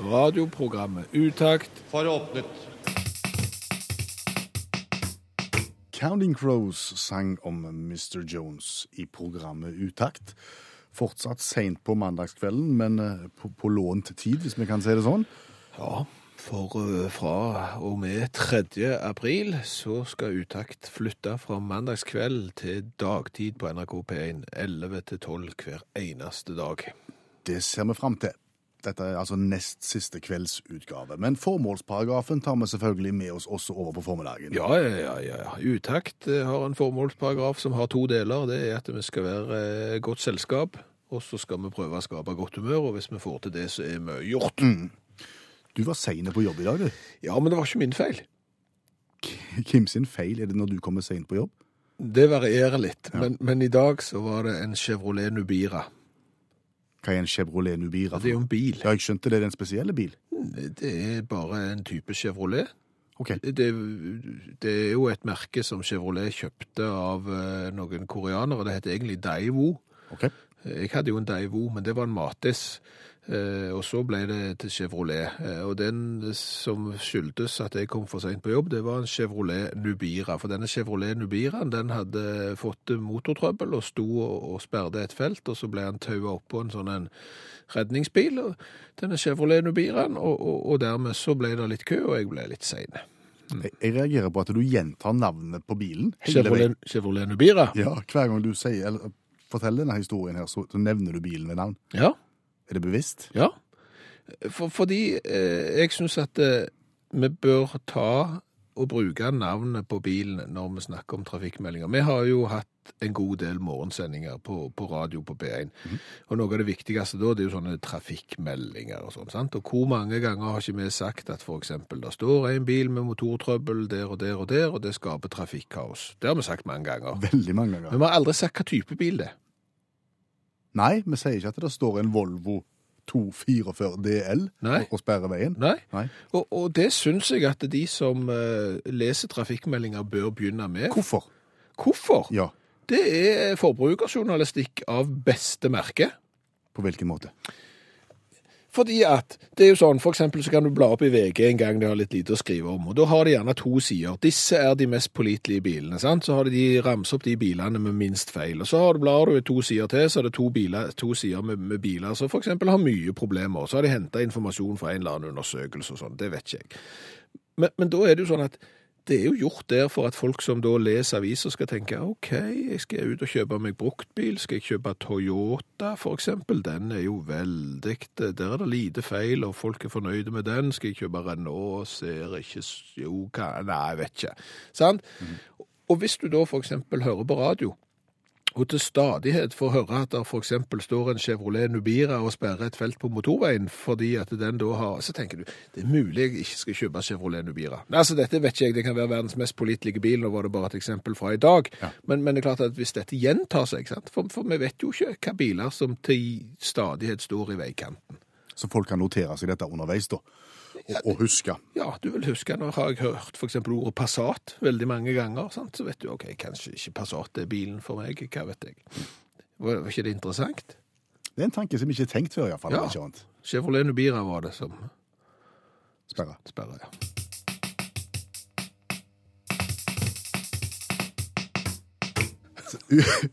Radioprogrammet Utakt for åpnet. Counting Crows sang om Mr. Jones i programmet Utakt. Fortsatt seint på mandagskvelden, men eh, på, på lånt tid, hvis vi kan si det sånn. Ja, for eh, fra og med 3. april så skal Utakt flytte fra mandagskveld til dagtid på NRK P1 11 til 12 hver eneste dag. Det ser vi fram til. Dette er altså nest siste kveldsutgave. Men formålsparagrafen tar vi selvfølgelig med oss også over på formiddagen. Ja, ja, ja, ja. ja. Utakt eh, har en formålsparagraf som har to deler. Det er at vi skal være eh, godt selskap, og så skal vi prøve å skape godt humør, og hvis vi får til det, så er mye gjort. Du var sein på jobb i dag, du. Ja, men det var ikke min feil. Hvem sin feil er det når du kommer seint på jobb? Det varierer litt, men, men i dag så var det en Chevrolet Nubira. Hva er en Chevrolet Nubira? Det er jo en bil. Ja, jeg skjønte det Det er en spesielle bil. Det er bare en type Chevrolet. Ok. Det, det er jo et merke som Chevrolet kjøpte av eh, noen koreanere. Det heter egentlig Daivo. ok. Jeg hadde jo en Daivo, men det var en Matis. Eh, og så ble det til Chevrolet. Eh, og den som skyldtes at jeg kom for sent på jobb, det var en Chevrolet Nubira. For denne Chevrolet Nubiraen den hadde fått motortrøbbel og sto og, sperret et felt, og så ble han taua oppå en sånn en redningsbil, denne Chevrolet Nubiraen, og, og, og dermed så ble det litt kø, og jeg ble litt sein. Jeg, reagerer på at du gjentar navnet på bilen. Chevrolet, Chevrolet Nubira? Ja, hver gang du sier, eller forteller denne historien her, så, så nevner du bilen ved navn. Ja. Er det bevisst? Ja, For, fordi eh, jeg syns at eh, vi bør ta og bruke navnet på bilen når vi snakker om trafikkmeldinger. Vi har jo hatt en god del morgensendinger på, på radio på B1. Og noe av det viktigste da, det er jo sånne trafikkmeldinger og sånn. sant? Og hvor mange ganger har ikke vi sagt at eksempel det står en bil med motortrøbbel der og der og der, og det skaper trafikkaos. Det har vi sagt mange ganger. Veldig mange ganger. Men vi har aldri sagt hva type bil det er. Nei, vi sier ikke at det står en Volvo 244 DL Nei. og sperrer veien. Nei. Nei. Og, og det syns jeg at de som uh, leser trafikkmeldinger bør begynne med. Hvorfor? Hvorfor? Ja, Det er forbrukerjournalistikk av beste merke. på hvilken måte? Fordi at det er jo sånn, for eksempel så kan du bla opp i VG en gang de har litt lite å skrive om, og da har de gjerne to sider. Disse er de mest pålitelige bilene, sant? Så har de ramset opp de bilene med minst feil. Og så har du, blar du to sider til, så er det to, biler, to sider med, med biler som eksempel har mye problemer. Så har de hentet informasjon fra en eller annen undersøkelse og sånn, det vet ikke jeg. Men, men da er det jo sånn at det er jo gjort der for at folk som da leser aviser skal tenke, ok, jeg skal ut og kjøpe meg bruktbil, skal jeg kjøpe Toyota for eksempel, den er jo veldig, der er det lite feil, og folk er fornøyde med den, skal jeg kjøpe Renault, ser ikke, jo, hva, nei, jeg vet ikke, sant? Og hvis du da for eksempel hører på radio, og til stadighet får høre at for eksempel står en Chevrolet Nubira og sperrer et felt på motorveien fordi at den da har, så tenker du, det er mulig jeg ikke skal kjøpe Chevrolet Nubira. Nei, altså dette vet ikke jeg, det kan være verdens mest pålitelige bil, nå var det bare et eksempel fra i dag. Men, men det er klart at hvis dette gjentar seg? For, for vi vet jo ikke hva biler som til stadighet står i veikanten. Så folk kan notere seg dette underveis, da. Og huske. Ja, du vil huske, nå har jeg hørt eksempel ordet Passat veldig mange ganger, sant? så vet du, ok, kanskje ikke Passat er bilen for meg, hva vet jeg. Var, ikke det interessant? Det er en tanke som ikke er tenkt før, iallfall. Ja. Chevrolet Nubira var det som Sperra. Sperra, ja.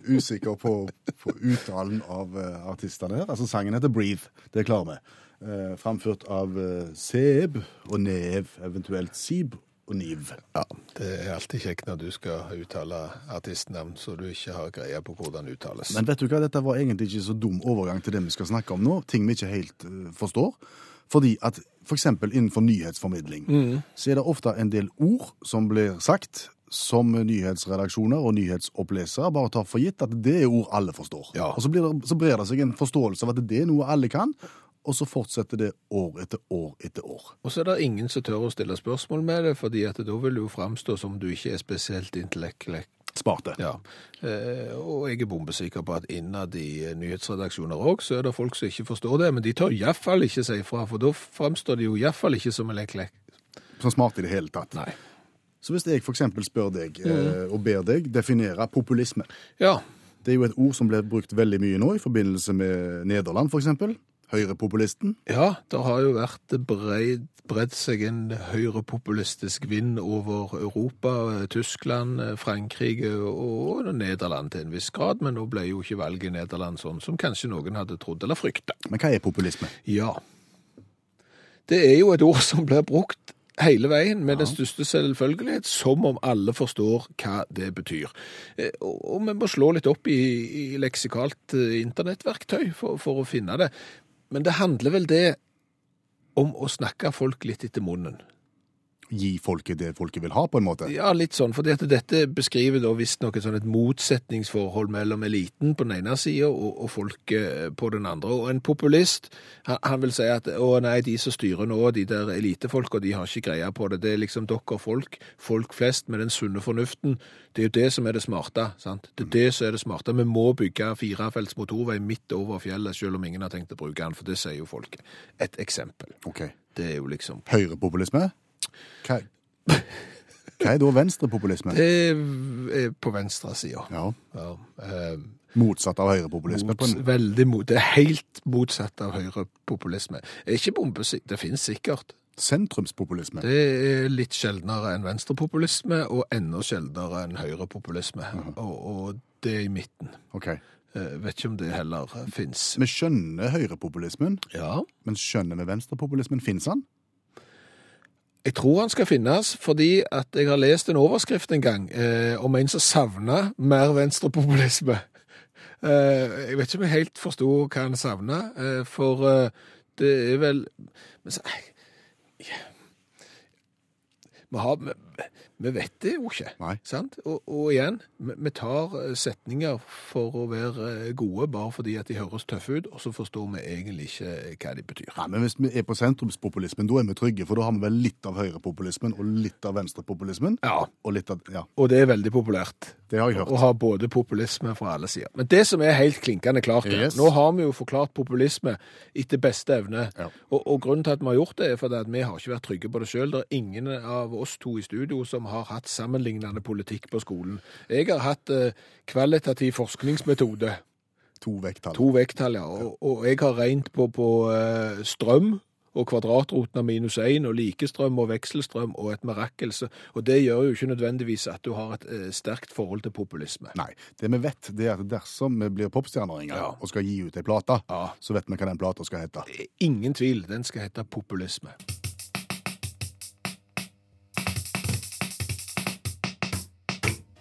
Usikker på, på uttalen av uh, artistene her. Altså, sangen heter Breathe, det klarer vi. Eh, framført av eh, Seb og Nev, eventuelt Sib og Niv. Ja, det er alltid kjekt når du skal uttale artistnavn, så du ikke har greie på hvordan det uttales. Men vet du hva, dette var egentlig ikke så dum overgang til det vi skal snakke om nå. Ting vi ikke helt eh, forstår. Fordi at for eksempel innenfor nyhetsformidling, så er det ofte en del ord som blir sagt, som nyhetsredaksjoner og nyhetsopplesere bare tar for gitt at det er ord alle forstår. Ja. Og så, blir det, så brer det seg en forståelse av at det er noe alle kan, og så fortsetter det år etter år etter år. Og så er det ingen som tør å stille spørsmål med det, fordi at da vil det jo framstå som du ikke er spesielt intellektuell. Sparte. Ja, eh, og jeg er bombesikker på at innad i eh, nyhetsredaksjoner òg, så er det folk som ikke forstår det, men de tør iallfall ikke si ifra, for da framstår de jo iallfall ikke som en lekk-lekk. Sånn smart i det hele tatt. Nei. Så hvis jeg f.eks. spør deg, eh, og ber deg definere populisme Ja, Det er jo et ord som blir brukt veldig mye nå i forbindelse med Nederland, f.eks. Høyrepopulisten. ja, det har jo vært breid, bredd seg en høyrepopulistisk vind over Europa, Tyskland, Frankrike og Nederland til en viss grad, men nå ble jo ikke valget i Nederland sånn som kanskje noen hadde trodd eller frykta. Men hva er populisme? Ja. Det er jo et ord som blir brukt hele veien med den største selvfølgelighet, som om alle forstår hva det betyr. Eh, Og og vi må slå litt opp i, i leksikalt eh, internettverktøy for, for å finne det. Men det handler vel det om å snakke folk litt etter munnen. Gi folket det folket vil ha, på en måte? Ja, litt sånn, for dette beskriver da visstnok et sånn et motsetningsforhold mellom eliten på den ene sida og, og folket på den andre. Og en populist, han, han vil si at å nei, de som styrer nå, de der elitefolka, de har ikke greie på det. Det er liksom dere folk, folk flest med den sunne fornuften. Det er jo det som er det smarte. sant? Det er det som er det smarte. Vi må bygge firefelts motorvei midt over fjellet, selv om ingen har tenkt å bruke den, for det sier jo folket. Et eksempel. Okay. Det er jo liksom Høyrepopulisme? Hva, hva er da venstrepopulisme? Det er på venstre sida. Ja, Ja, eh, Motsatt av høyrepopulisme? Mot, veldig mot, det er helt motsatt av høyrepopulisme. Ikke bombesikt, det finnes sikkert. Sentrumspopulisme? Det er litt sjeldnere enn venstrepopulisme, og enda sjeldnere enn høyrepopulisme. og, og det er i midten. Ok. Jeg vet ikke om det heller finnes. Vi skjønner høyrepopulismen, Ja, men skjønner vi venstrepopulismen? Fins han? Jeg tror han skal finnes, fordi at jeg har lest en overskrift en gang eh, om en som savna mer venstrepopulisme. Eh, jeg vet ikke om jeg helt forsto hva han savna, eh, for eh, det er vel men så, ja. Vi, har, vi, vi vet det jo ikke. Nei. Sant? Og, og igjen, vi, vi tar eh, setninger for å være eh, gode bare fordi at de høres tøffe ut, og så forstår vi egentlig ikke eh, hva de betyr. Nei, men Hvis vi er på sentrumspopulismen, da er vi trygge, for da har vi vel litt av høyrepopulismen og litt av venstrepopulismen? Ja, Og litt av, ja, og det er veldig populært. det har jeg hørt. Å ha både populisme fra alle sider. Men det som er helt klinkende klart Yes. nå har vi jo forklart populisme etter beste evne. Ja. Og, og grunnen til at vi har gjort det, er fordi at vi har ikke vært trygge på det sjøl. Det er ingen av oss to i studio som har hatt sammenlignende politikk på skolen. Jeg har hatt eh, kvalitativ forskningsmetode, To vekttall. to vekttall, ja. Og, og jeg har regnet på, på eh, strøm og kvadratroten av minus 1, og likestrøm og vekselstrøm og et mirakel. Og det gjør jo ikke nødvendigvis at du har et eh, sterkt forhold til populisme. Nei, det vi vet, det er at dersom vi blir popstjerner Ja. og skal gi ut ei plate, Ja. så vet vi hva den plata skal hete. Ingen tvil, den skal hete populisme.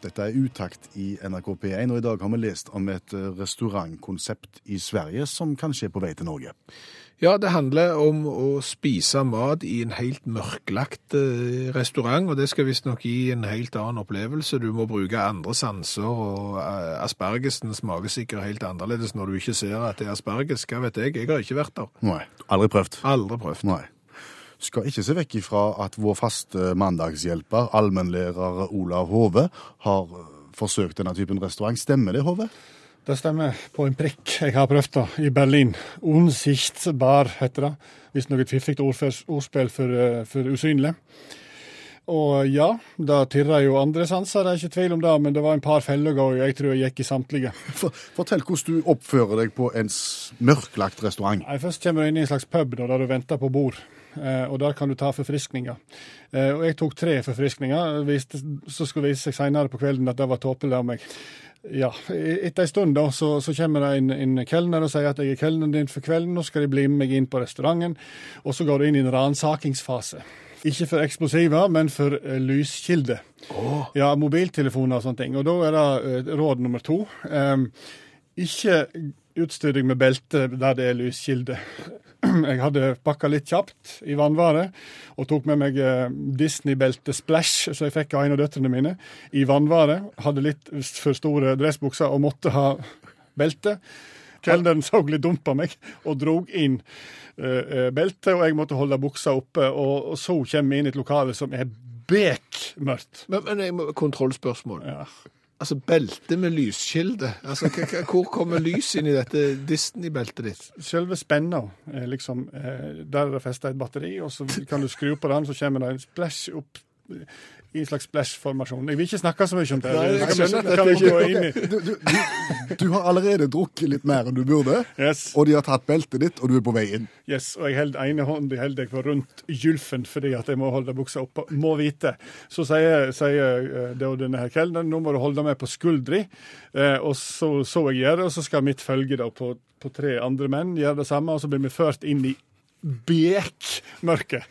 Dette er Utakt i NRK P1, og i dag har vi lest om et eh, restaurantkonsept i Sverige som kanskje er på vei til Norge. Ja, det handler om å spise mat i en helt mørklagt eh, restaurant, og det skal visstnok gi en helt annen opplevelse. Du må bruke andre sanser, og eh, aspergesen smaker sikkert helt annerledes når du ikke ser at det er asperges. Hva vet jeg? Jeg har ikke vært der. Nei, aldri prøvd. Aldri prøvd. Nei. Skal ikke se vekk ifra at vår faste mandagshjelper, allmennlærer Olav Hove, har eh, forsøkt denne typen restaurant. Stemmer det, Hove? Det stemmer på en prikk. Jeg har prøvd det i Berlin. Unsichtbar heter det. Hvis noe fiffig ordspill for, eh, for usynlig. Og ja, det tirrer jo andre sanser, det er ikke tvil om det, men det var en par feller og jeg tror jeg gikk i samtlige. For, fortell hvordan du oppfører deg på en mørklagt restaurant. Nei, Først kommer du inn i en slags pub da, der du venter på bord, og der kan du ta forfriskninger. Eh, og jeg tok tre forfriskninger, så skulle vise seg senere på kvelden at det var tåpelig av meg. Ja, Etter en stund da, så, så kommer det en, en kelner og sier at jeg er kelneren din for kvelden, nå skal de bli med meg inn på restauranten. Og så går du inn i en ransakingsfase. Ikke for eksplosiver, men for lyskilder. lyskilde. Ja, mobiltelefoner og sånne ting. Og da er det eh, råd nummer to. Um, ikke utstyr deg med belte der det er lyskilde. Jeg hadde pakka litt kjapt i vannvare og tok med meg eh, Disney-belte Splash, som jeg fikk av en av døtrene mine, i vannvare. Hadde litt for store dressbukser og måtte ha belte. Kelneren så litt dumt på meg og drog inn eh, beltet, og jeg måtte holde buksa oppe. Og, og så kommer vi inn i et lokale som er bekmørkt. Men, men kontrollspørsmål. Ja. Altså, belte med lyskilde. Altså, hvor kommer lys inn i dette Disney-beltet ditt? Selve spenna er liksom eh, Der er det festa et batteri, og så kan du skru på den, så kommer det en splash opp i en slags splash-formasjon. Jeg vil ikke snakke så mye om det. Nei, jeg skjønner at gå ikke- Du, du, du, har allerede drukket litt mer enn du burde, Yes. og de har tatt beltet ditt, og du er på vei inn. Yes, og jeg holder ene hånden holder jeg rundt gylfen fordi at jeg må holde buksa oppe. Må vite. Så sier, sier eh, det og denne her kelneren nå må du holde meg på skuldri. Eh, og så så jeg gjøre det, og så skal mitt følge da på, på tre andre menn gjøre det samme, og så blir vi ført inn i bekmørket.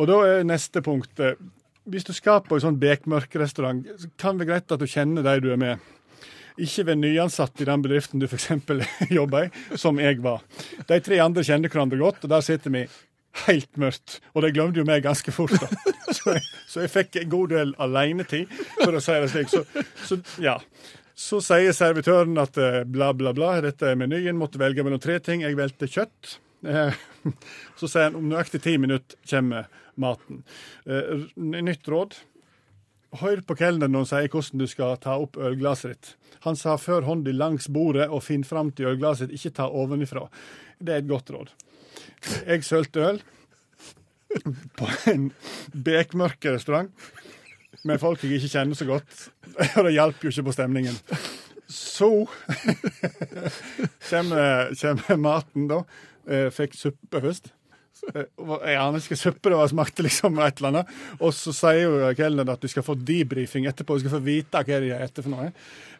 Og da er neste punkt eh, Hvis du skal på en sånn bekmørkrestaurant, så kan det være greit at du kjenner de du er med. Ikke ved nyansatt i den bedriften du f.eks. jobber i, som jeg var. De tre andre kjenner hverandre godt, og der sitter vi helt mørkt. Og de glemte jo meg ganske fort, da. Så jeg, så jeg fikk en god del alenetid, for å si det slik. Så, så ja. Så sier servitøren at eh, bla, bla, bla, dette er menyen, måtte velge mellom tre ting. Jeg valgte kjøtt. Eh, Så sier han om nøyaktig ti minutter kommer maten. Eh, Nytt råd. Hør på kelneren når han sier hvordan du skal ta opp ølglasset ditt. Han sa før hånda langs bordet og finn fram til ølglasset ikke ta ovenifra. Det er et godt råd. Jeg sølte øl på en bekmørk restaurant med folk jeg ikke kjenner så godt, og det hjalp jo ikke på stemningen. Så kommer, kommer maten, da. Eh, Fikk suppe først. Jeg aner hva suppe det var, smakte liksom et eller annet. Og så sier jo kelneren at du skal få debrifing etterpå, du skal få vite hva de har etter for noe.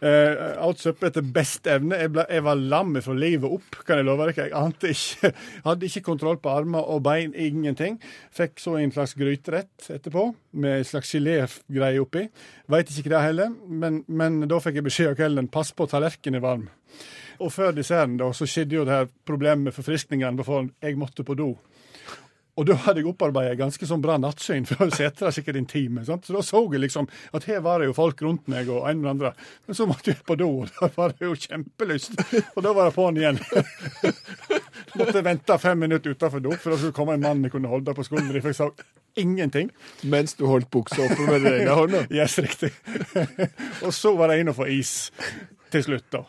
Uh, alt suppe etter beste evne. Jeg, ble, jeg var lam fra livet opp, kan jeg love dere. Jeg ante ikke, hadde ikke kontroll på armer og bein, ingenting. Fikk så en slags gryterett etterpå, med en slags gelégreie oppi. Veit ikke det er heller, men, men da fikk jeg beskjed av kelneren pass på tallerkenen er varm. Og før desserten da, så skjedde jo det her problemet med forfriskningene. Jeg måtte på do. Og da hadde jeg opparbeidet ganske sånn bra nattsyn, for jeg sette der sikkert en time. Sant? Så da så jeg liksom at her var det jo folk rundt meg og en eller andre. Men så måtte jeg på do, og da var det jo kjempelyst. Og da var det på'n igjen. måtte vente fem minutter utafor do, for da skulle komme en mann jeg kunne holde på skulderen, for jeg sa ingenting. Mens du holdt buksa oppe med den ene hånda? Yes, riktig. og så var det inn og få is til slutt, da.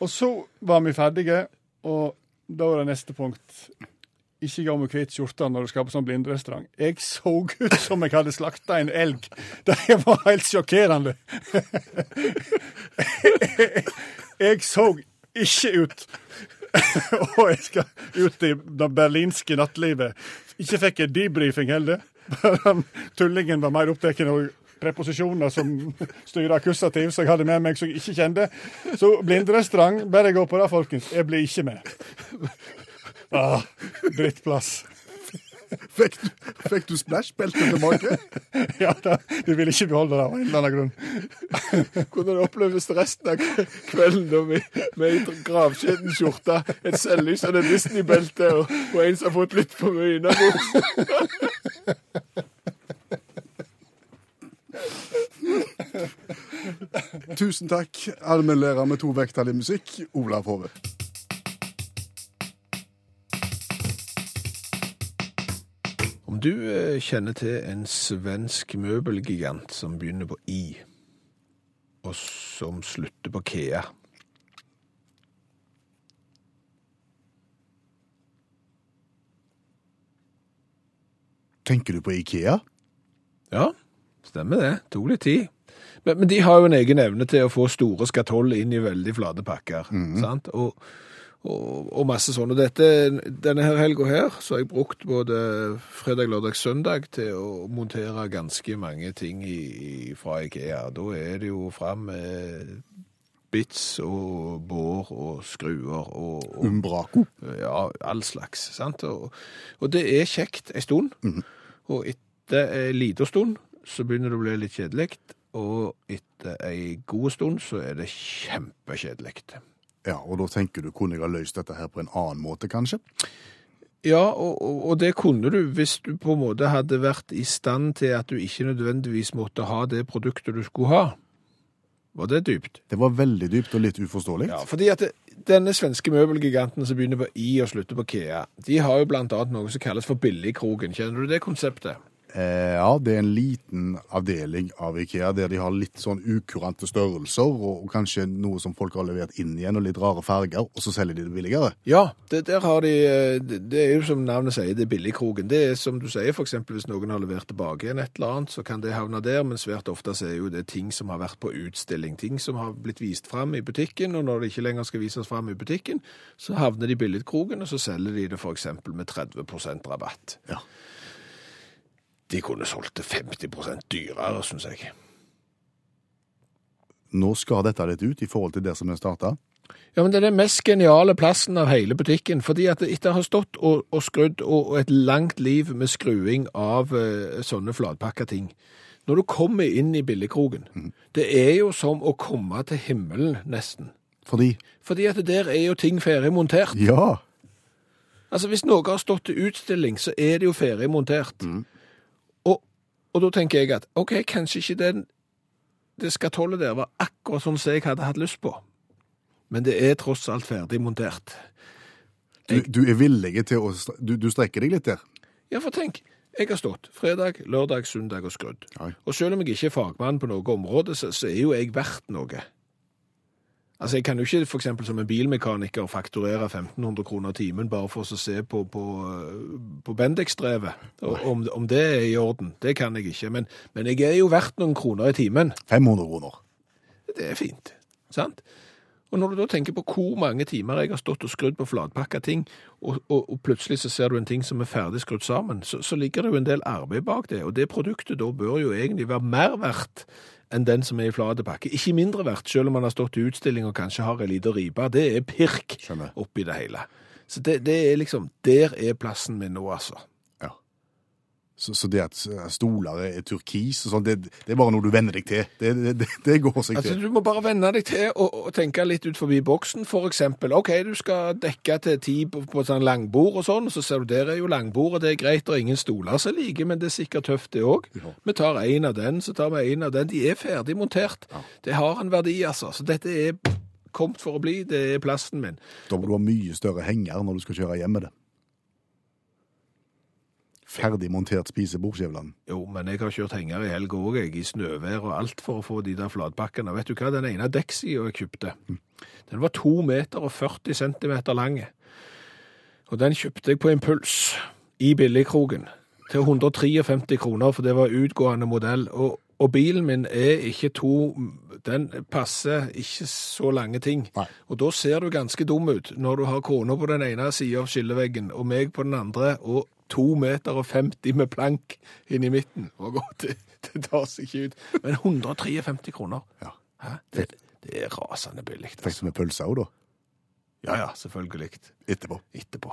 Og så var vi ferdige, og da var det neste punkt. Ikke gå med hvit skjorte når du skal på sånn blinderestaurant. Jeg så ut som jeg hadde slakta en elg. Det var helt sjokkerende. Jeg så ikke ut. Og jeg skal ut i det berlinske nattlivet. Ikke fikk jeg debrifing heller. Tullingen var mer opptatt av preposisjoner som styrer akkusativ, som jeg hadde med meg som jeg ikke kjente. Så blinderestaurant, bare gå på det, folkens. Jeg blir ikke med. Ah, drittplass. Fikk du, fikk du splash-beltet tilbake? Ja, da, de ville ikke beholde det av en eller annen grunn. Hvordan oppleves resten av kvelden da med, med ei gravskjeden skjorte, et selvlysende Disney-belte og, og en som har fått litt for mye innabords? Tusen takk, allmennlærer med to vekttall i musikk, Olav Hove. Du eh, kjenner til en svensk møbelgigant som begynner på I, og som slutter på Kea Tenker du på Ikea? Ja, stemmer det. Tok litt tid. Men, men de har jo en egen evne til å få store skatoll inn i veldig flate pakker. sant? Og, og, og masse sånn. Og dette, denne her helga her så har jeg brukt både fredag, lørdag, søndag til å montere ganske mange ting i, i, fra Ikea. Da er det jo fram med bits og bår og skruer og, og Umbraco. ja, all slags. sant? Og, og det er kjekt en stund, og etter en lita stund så begynner det å bli litt kjedelig, og etter en god stund så er det kjempekjedelig. Ja, og da tenker du, kunne jeg ha løst dette her på en annen måte, kanskje? Ja, og, og, det kunne du hvis du på en måte hadde vært i stand til at du ikke nødvendigvis måtte ha det produktet du skulle ha. Var det dypt? Det var veldig dypt og litt uforståelig. Ja, fordi at det, denne svenske møbelgiganten som begynner på I og slutter på Kea, de har jo blant annet noe som kalles for Billigkroken. Kjenner du det konseptet? Eh, ja, det er en liten avdeling av Ikea der de har litt sånn ukurante størrelser, og, og kanskje noe som folk har levert inn igjen, og litt rare farger, og så selger de det billigere. Ja, det, der har de, eh, det, det er jo som navnet sier, det er billigkroken. Det er som du sier, eksempel hvis noen har levert tilbake igjen et eller annet, så kan det havne der, men svært ofte så er jo det ting som har vært på utstilling, ting som har blitt vist fram i butikken, og når det ikke lenger skal vises fram i butikken, så havner de i billigkroken, og så selger de det eksempel med 30 rabatt. Ja. De kunne solgt det 50% dyrere, synes jeg. Nå skal dette litt ut i forhold til det som er starta. Ja, men det er den mest geniale plassen av hele butikken, fordi at etter å ha stått og, og skrudd og, og et langt liv med skruing av eh, sånne flatpakka ting, når du kommer inn i billigkrogen, det er jo som å komme til himmelen nesten. Fordi Fordi at der er jo ting ferdig montert. Ja! Altså hvis noe har stått til utstilling, så er det jo ferdig montert. Og, da tenker jeg at, ok, kanskje ikke den, det skatollet der var akkurat sånn som jeg hadde hatt lyst på. Men det er tross alt ferdig montert. Du, du er villig til å du, du strekker deg litt der. Ja, for tenk, jeg har stått fredag, lørdag, søndag og skrudd. Oi. Og selv om jeg ikke er fagmann på noe område, så, så er jo jeg verdt noe. Altså, jeg kan jo ikke for eksempel som en bilmekaniker fakturere 1500 kroner timen bare for å se på, på, på Bendix-drevet, om, om det er i orden. Det kan jeg ikke, men, men jeg er jo verdt noen kroner i timen. 500 kroner. Det er fint, sant? Og når du da tenker på hvor mange timer jeg har stått og skrudd på flatpakka ting, og, og, og plutselig så ser du en ting som er ferdig skrudd sammen, så, så ligger det jo en del arbeid bak det, og det produktet da bør jo egentlig være mer verdt enn den som er i flatepakke. Ikke mindre verdt, selv om man har stått i utstilling og kanskje har en lita ripe. Det er pirk Skjønner. oppi det hele. Så det, det er liksom, der er plassen min nå, altså. Ja. Så, så det at stoler er turkis og sånn, det, det er bare noe du venner deg til. Det, det, det, går seg Altså, til. du må bare venne deg til å, å tenke litt ut forbi boksen. For eksempel, ok, du skal dekke til ti på, på sånn langbord og sånn, og så ser du der er jo langbordet, det er greit, og ingen stoler som like, men det er sikkert tøft det òg. Ja. Vi tar en av den, så tar vi en av den. De er ferdig montert. Det har en verdi, altså. Så dette er kommet for å bli, det er plassen min. Da må du ha mye større henger når du skal kjøre hjem med det. Ferdig montert spisebord, Skjæveland. Jo, men jeg har kjørt henger i helga òg, jeg, i snøvær og alt for å få de der flatpakkene. Vet du hva, den ene dekksida jeg kjøpte, den var to meter og 40 centimeter lang. Og den kjøpte jeg på impuls i billigkrogen til 153 kroner, for det var utgående modell. Og, og bilen min er ikke to Den passer ikke så lange ting. Nei. Og da ser du ganske dum ut når du har kona på den ene sida av skilleveggen og meg på den andre, og to meter og 50 med plank inn i midten. Og godt, det, det tar seg ikke ut. Men 153 kroner. Ja. Det, det er rasende billig. Fikk Altså. du med pølse òg, da? Ja ja, selvfølgelig. Etterpå. Etterpå.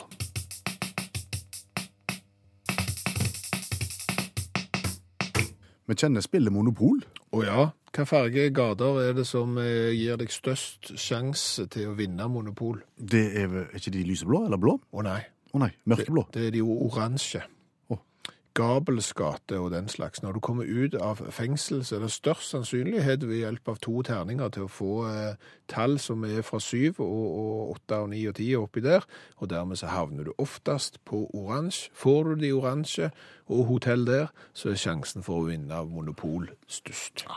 Vi kjenner spillet Monopol. Å ja, hva farge gater er det som eh, gir deg størst sjanse til å vinne monopol? Det er er ikke de lyseblå eller blå? Å nei, Å nei, mørkeblå. det er de jo oransje. Oh. Gabels gate og den slags. Når du kommer ut av fengsel, så er det størst sannsynlighet ved hjelp av to terninger til å få eh, tall som er fra syv og, og åtte og ni og ti oppi der, og dermed så havner du oftest på oransje. Får du de oransje og hotell der, så er sjansen for å vinne av monopol størst.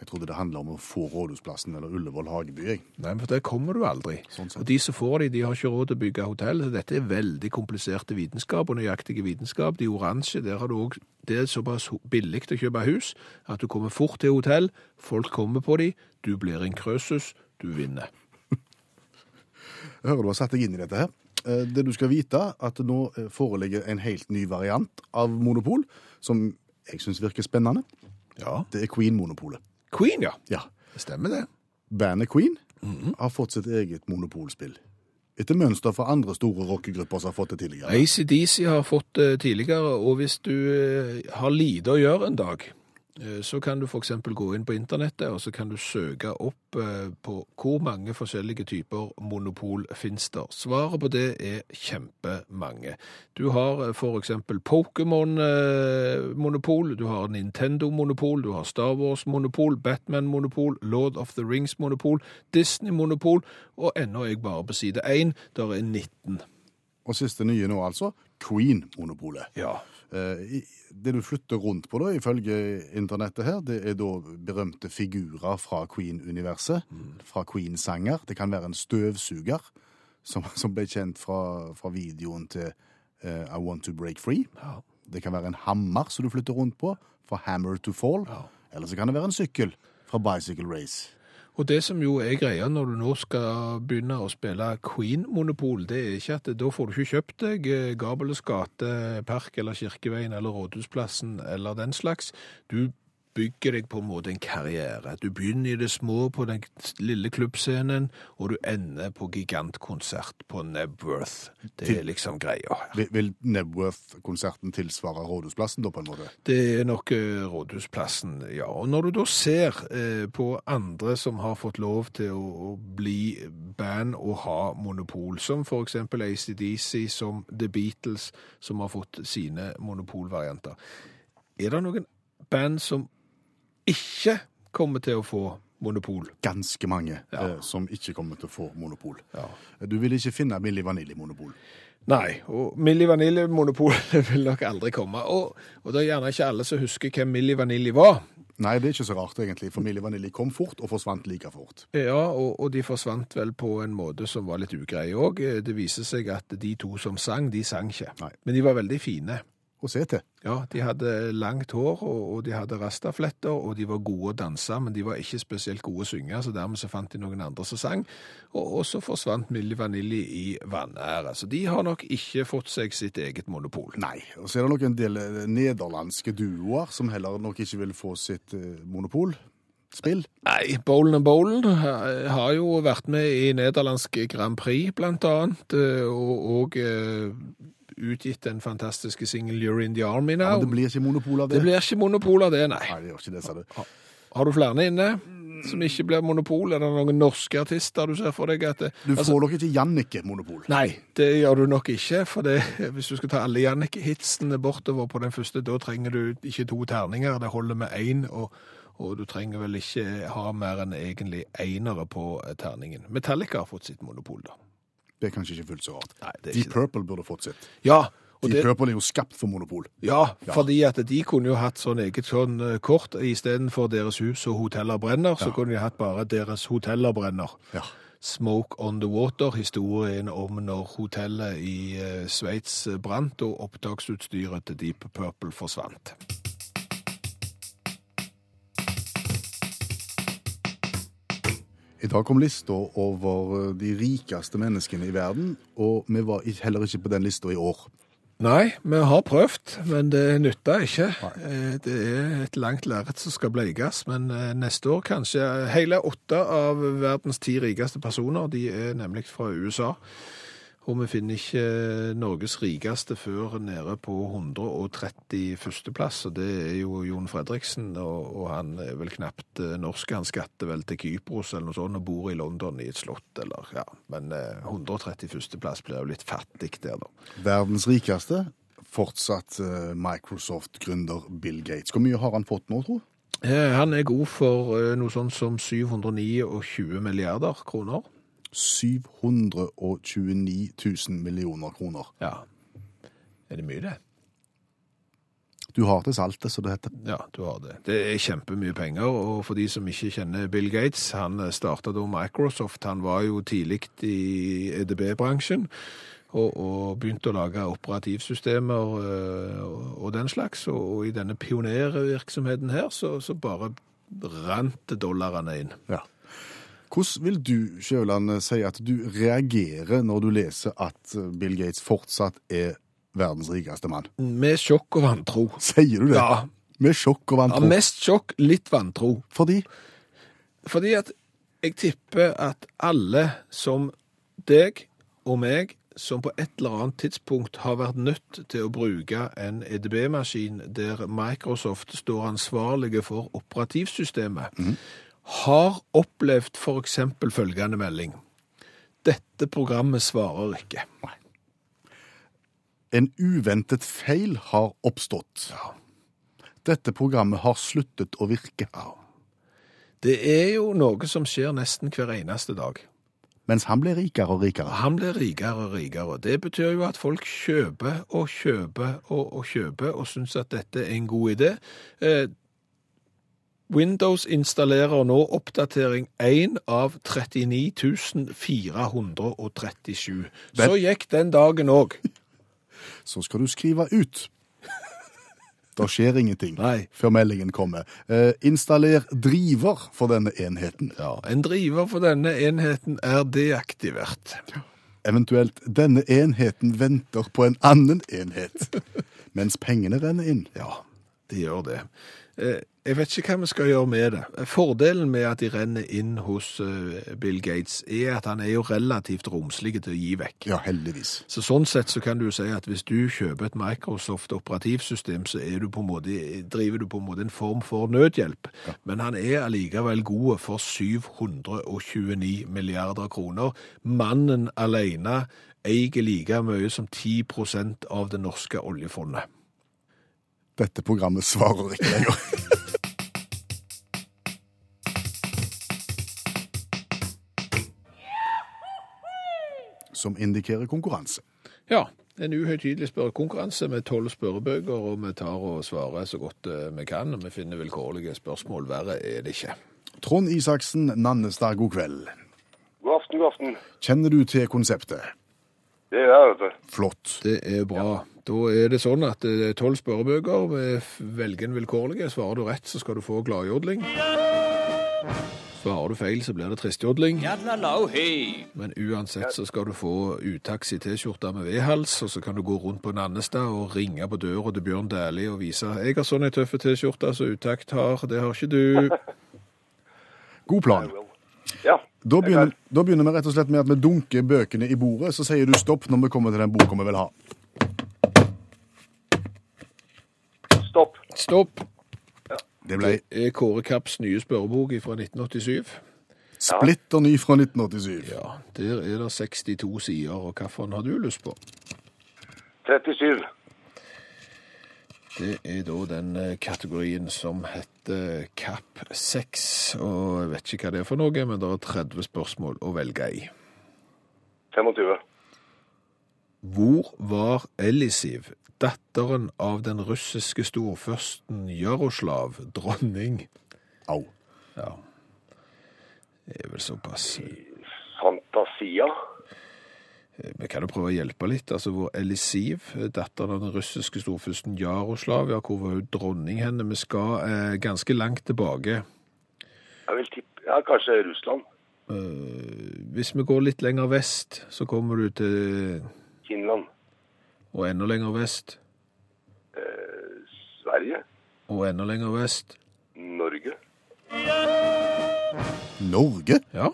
Jeg trodde det handla om å få Rådhusplassen eller Ullevål Hageby. jeg. Nei, for der kommer du aldri. Sånn og de som får de, de har ikke råd til å bygge hotell, så dette er veldig kompliserte vitenskap og nøyaktige vitenskap. De oransje, der har du òg det er såpass billig å kjøpe hus, at du kommer fort til hotell, folk kommer på de, du blir en krøsus, du vinner. Jeg hører du har satt deg inn i dette her. Eh, Det du skal vite, at det nå eh, foreligger en helt ny variant av Monopol, som jeg syns virker spennende. Ja. Det er Queen-monopolet. Queen, ja. Ja. Det stemmer det. Bandet Queen har fått sitt eget monopolspill. Etter mønster fra andre store rockegrupper som har fått det tidligere. ACDC har fått det tidligere, og hvis du eh, har lite å gjøre en dag, Så kan du f.eks. gå inn på internettet og så kan du søke opp eh, på hvor mange forskjellige typer monopol finnes der. Svaret på det er kjempemange. Du har f.eks. Pokémon-monopol, du har Nintendo-monopol, du har Star Wars-monopol, Batman-monopol, Lord of the Rings-monopol, Disney-monopol, og ennå er jeg bare på side 1, der er 19. Og siste nye nå, altså, Queen-monopolet. Ja. Eh, Det du flytter rundt på, da, ifølge internettet her, det er da berømte figurer fra Queen-universet. Fra Queen-sanger. Det kan være en støvsuger, som, som ble kjent fra, fra videoen til uh, I Want to Break Free. Det kan være en hammer som du flytter rundt på, fra Hammer to Fall. Eller så kan det være en sykkel fra Bicycle Race. Og det som jo er greia når du nå skal begynne å spille Queen-monopol, det er ikke at da får du ikke kjøpt deg Gabeles gate, Park eller Kirkeveien eller Rådhusplassen eller den slags. Du bygger deg på en måte en karriere. Du begynner i det små på den lille klubbscenen, og du ender på gigantkonsert på Nebworth. Det er liksom greia. Vil, vil Nebworth-konserten tilsvare Rådhusplassen, da, på en måte? Det er nok eh, Rådhusplassen, ja. Og når du da ser eh, på andre som har fått lov til å, å bli band og ha monopol, som for eksempel ACDC, som The Beatles, som har fått sine monopolvarianter, er det noen band som ikke kommer til å få monopol? Ganske mange Ja. eh, som ikke kommer til å få monopol. Ja. Du vil ikke finne Milli Vanilli-monopol. Nei, og Milli Vanilli-monopol vil nok aldri komme. Og, og det er gjerne ikke alle som husker hvem Milli Vanilli var. Nei, det er ikke så rart, egentlig, for Milli Vanilli kom fort og forsvant like fort. Ja, og, og de forsvant vel på en måte som var litt ugrei òg. Det viser seg at de to som sang, de sang ikke. Nei. Men de var veldig fine. Å se til. Ja, De hadde langt hår, og, de hadde rastafletter, og de var gode å danse, men de var ikke spesielt gode å synge, så dermed så fant de noen andre som sang. Og, så forsvant Milli Vanilli i vanære. Så de har nok ikke fått seg sitt eget monopol. Nei. Og så er det nok en del eh, nederlandske duoer som heller nok ikke vil få sitt eh, monopol. Spill. Nei, Bowlen and Bowlen har jo vært med i nederlandsk Grand Prix, blant annet, eh, og, og eh, utgitt den fantastiske singelen You're in the Army Ja, men det blir ikke monopol av det. Det blir ikke monopol av det, nei. Nei, det gjør ikke det, sa du. Har du flere inne som ikke blir monopol? Er det noen norske artister du ser for deg det, Du altså, får nok ikke Jannicke-monopol. Nei, det gjør du nok ikke, for det, hvis du skal ta alle Jannicke-hitsene bortover på den første, da trenger du ikke to terninger, det holder med én, og, og du trenger vel ikke ha mer enn egentlig enere på eh, terningen. Metallica har fått sitt monopol, da. Det er kanskje ikke fullt så rart. Nei, det er Deep ikke. Purple burde fått sitt. Ja, og Deep det, Purple er jo skapt for monopol. ja, fordi at de kunne jo hatt sånn eget sånn eh, kort, i stedet for deres hus og hoteller brenner, så kunne de hatt bare deres hoteller brenner. Ja. Smoke on the Water, historien om når hotellet i eh, Sveits brant og opptaksutstyret til Deep Purple forsvant. I dag kom lista over eh, de rikeste menneskene i verden, og vi var heller ikke på den lista i år. Nei, vi har prøvd, men det nytta ikke. Nei. Det er et langt lerret som skal bleikes, men eh, neste år kanskje Hele åtte av verdens ti rikeste personer de er nemlig fra USA. Og vi finner ikke eh, Norges rikeste før nede på 131. plass, og det er jo Jon Fredriksen, og, og han er vel knapt eh, norsk. Han skatter vel til Kypros eller noe sånt og bor i London i et slott, eller ja. Men eh, 131. plass blir jo litt fattig der, da. Verdens rikeste, fortsatt eh, Microsoft-gründer Bill Gates. Hvor mye har han fått nå, tro? Eh, Han er god for eh, noe sånt som 729 milliarder kroner. 729 000 millioner kroner. Ja. Er det mye, det? Du har til saltet, så det heter. Ja, du har det. Det er kjempemye penger, og for de som ikke kjenner Bill Gates, han starta da Microsoft. Han var jo tidlig i EDB-bransjen. Og, og begynte å lage operativsystemer øh, og, og den slags. Og, og i denne pionervirksomheten her, så, så bare rant dollarene inn. Ja. Hvordan vil du, Sjøland, si at du reagerer når du leser at Bill Gates fortsatt er verdens rikeste mann? Med sjokk og vantro. Sier du det? Ja, Med sjokk og vantro? ja, mest sjokk, litt vantro. Fordi? Fordi at jeg tipper at alle som deg og meg som på et eller annet tidspunkt har vært nødt til å bruke en EDB-maskin der Microsoft står ansvarlige for operativsystemet, har opplevd eksempel følgende melding. Dette programmet svarer ikke. En uventet feil har oppstått. Dette programmet har sluttet å virke. Det er jo noe som skjer nesten hver eneste dag. Mens han blir rikere og rikere. Han blir rikere og rikere. Det betyr jo at folk kjøper og kjøper og, og kjøper og syns at dette er en god idé. Windows installerer nå oppdatering 1 av 39 437. Så gikk den dagen òg. Så skal du skrive ut. Da skjer ingenting Nei. før meldingen kommer. Eh, installer driver for denne enheten. Ja, en driver for denne enheten er deaktivert. Eventuelt denne enheten venter på en annen enhet. Mens pengene renner inn. Ja, de gjør det. Eh, Jeg vet ikke hva vi skal gjøre med det. Fordelen med at de renner inn hos eh, Bill Gates, er at han er jo relativt romslig til å gi vekk. Ja, heldigvis. Så sånn sett så kan du si at hvis du kjøper et Microsoft operativsystem, så er du måte, driver du på en måte en form for nødhjelp. Men han er allikevel god for 729 milliarder kroner. Mannen alene eier like mye som 10% av det norske oljefondet. Dette programmet svarer ikke lenger. Som indikerer konkurranse. Ja, en uhøytidelig spørrekonkurranse med tolv spørrebøker, og vi tar og svarer så godt eh, vi kan, og vi finner vilkårlige spørsmål. Verre er det ikke. Trond Isaksen Nannestad, god kveld. God aften, god aften. Kjenner du til konseptet? Det er jeg, vet du. Flott. Det er bra. Da er det sånn at det er tolv spørrebøker. Velg en vilkårlige. Svarer du rett, så skal du få gladjodling. Svarer du feil, så blir det tristjodling. Men uansett så skal du få utaxi T-skjorte med V-hals, og så kan du gå rundt på Nannestad og ringe på døra til Bjørn Dæhlie og vise jeg har sånn ei tøffe T-skjorte som Utakt har. Det har ikke du. God plan. Ja. Da begynner, da begynner vi rett og slett med at vi dunker bøkene i bordet, så sier du stopp når vi kommer til den boka vi vil ha. Stopp. Stopp. Det ble Det er Kåre Kapps nye spørrebok fra 1987. splitter ny fra 1987. Ja, Der er det 62 sider, og hvilken har du lyst på? 37. Det er da den eh, kategorien som heter Kapp 6, og jeg vet ikke hva det er for noe, men det er 30 spørsmål å velge i. 25. Hvor var Elisiv, datteren av den russiske storførsten Jaroslav, dronning? Au. Ja, det er vel såpass. Fantasia. Vi kan jo prøve å hjelpe litt. Altså, hvor Elisiv, datteren av den russiske storfyrsten Jaroslav, ja, hvor var hun dronning henne? Vi skal eh, ganske langt tilbake. Jeg vil tippe Ja, kanskje Russland. Eh, hvis vi går litt lenger vest, så kommer du til Finland. Og enda lenger vest, Sverige. og enda lenger vest. Norge. Norge? Ja.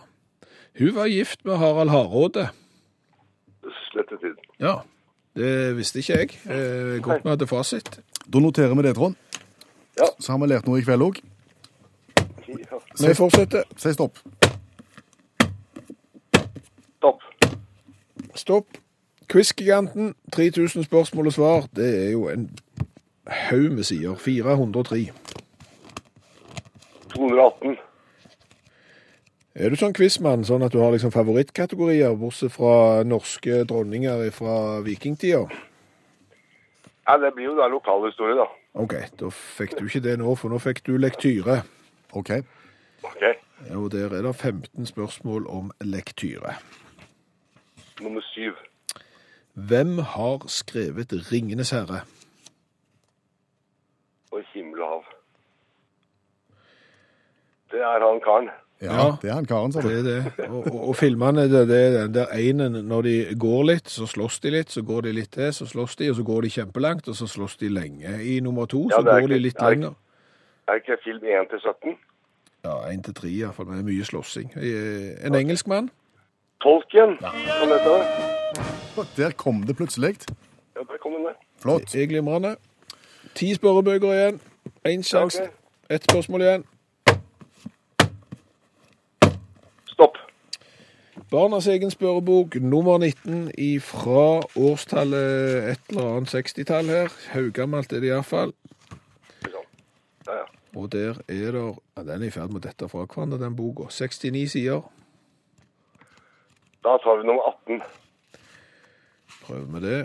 Hun var gift med Harald Hardråde. Slettet inn. Ja. Det visste ikke jeg. Eh, godt vi hadde fasit. Da noterer vi det, Trond. Ja. Så har vi lært noe i kveld òg. Ja. Vi fortsetter. Si stopp. Stopp. Stopp. Quiz-giganten, 3000 spørsmål og svar. Det er jo en haug med sider. 403. 218. Er du sånn quizmann, sånn at du har liksom favorittkategorier, bortsett fra norske dronninger fra vikingtida? Ja, det blir jo da lokalhistorie, da. OK, da fikk du ikke det nå, for nå fikk du lektyre. OK. OK. Og der er det 15 spørsmål om lektyre. Nummer syv. Hvem har skrevet 'Ringenes herre'? Og himmel og hav. Det er han karen. Ja, Ja. det er han karen, sa du. Det er det. Og, og, og filmene, det, det er den der einen når de går litt, så slåss de litt, så går de litt til, så slåss de, og så går de kjempelangt, og så slåss de lenge. I nummer to Ja, så går ikke, de litt er lenger. Er ikke film 1 til 17? Ja, 1 til 3 iallfall, er mye slåssing. En En engelskmann? Tolkien, som heter det. Der kom det plutselig. Ja, der kom den der. Flott. Det er glimrende. Ti spørrebøker igjen. Én sjanse. Okay. Ett spørsmål igjen. Stopp. Barnas egen spørrebok, nummer 19 fra årstallet et eller annet 60-tall her. Haugammelt er det iallfall. Ja, ja. Og der er det ja, Den er i ferd med å dette fra hverandre, den boka. 69 sider. Da tar vi nummer 18. Prøver vi det.